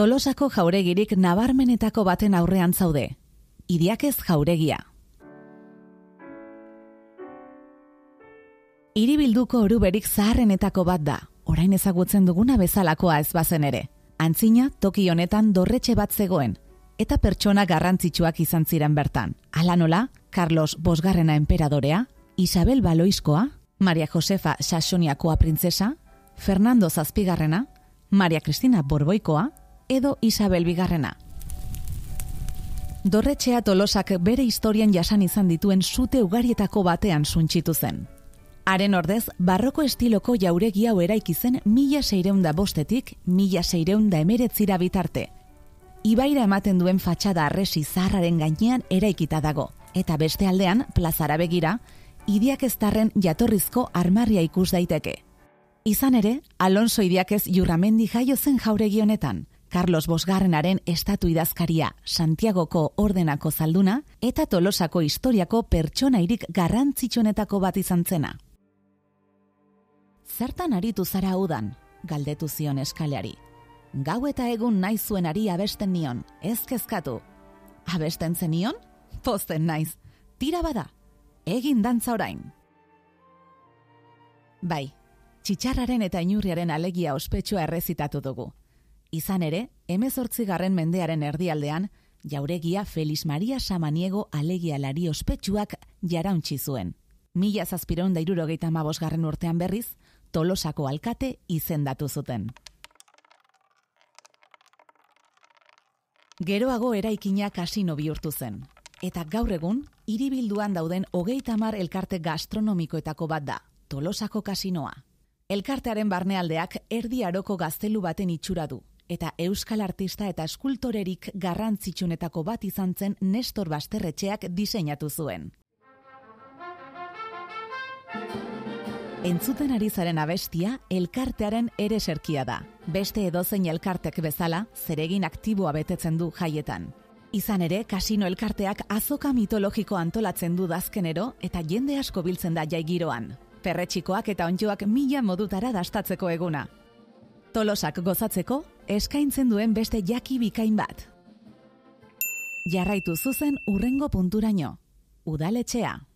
Tolosako jauregirik nabarmenetako baten aurrean zaude. Idiak ez jauregia. Iribilduko oruberik zaharrenetako bat da, orain ezagutzen duguna bezalakoa ez bazen ere. Antzina, toki honetan dorretxe bat zegoen, eta pertsona garrantzitsuak izan ziren bertan. Hala nola, Carlos Bosgarrena emperadorea, Isabel Baloiskoa, Maria Josefa Saxoniakoa printzesa, Fernando Zazpigarrena, Maria Cristina Borboikoa, edo Isabel Bigarrena. Dorretxea tolosak bere historian jasan izan dituen zute ugarietako batean suntxitu zen. Haren ordez, barroko estiloko jauregi hau eraiki zen mila seireunda bostetik, mila seireunda emeretzira bitarte. Ibaira ematen duen fatxada arresi zaharraren gainean eraikita dago, eta beste aldean, plazara begira, idiak eztarren jatorrizko armarria ikus daiteke. Izan ere, Alonso idiakez jurramendi jaio zen jauregi honetan, Carlos Bosgarrenaren estatu idazkaria Santiagoko ordenako zalduna eta tolosako historiako pertsonairik garrantzitsunetako bat izan zena. Zertan aritu zara udan, galdetu zion eskaleari. Gau eta egun nahi zuen ari abesten nion, ez kezkatu. Abesten zenion? Posten naiz. Tira bada, egin dantza orain. Bai, txitsarraren eta inurriaren alegia ospetsua errezitatu dugu. Izan ere, emezortzi garren mendearen erdialdean, jauregia Feliz Maria Samaniego alegia lari ospetsuak jarauntzi zuen. Mila zazpiron da irurogeita garren urtean berriz, tolosako alkate izendatu zuten. Geroago eraikina kasino bihurtu zen. Eta gaur egun, hiribilduan dauden hogeita mar elkarte gastronomikoetako bat da, tolosako kasinoa. Elkartearen barnealdeak erdi aroko gaztelu baten itxura du, eta euskal artista eta eskultorerik garrantzitsunetako bat izan zen Nestor Basterretxeak diseinatu zuen. Entzuten ari zaren abestia, elkartearen ere serkia da. Beste edozein elkartek bezala, zeregin aktiboa betetzen du jaietan. Izan ere, kasino elkarteak azoka mitologiko antolatzen du dazkenero eta jende asko biltzen da jaigiroan. Perretxikoak eta onjoak mila modutara dastatzeko eguna. Tolosak gozatzeko, eskaintzen duen beste jaki bikain bat. Jarraitu zuzen urrengo punturaino. Udaletxea.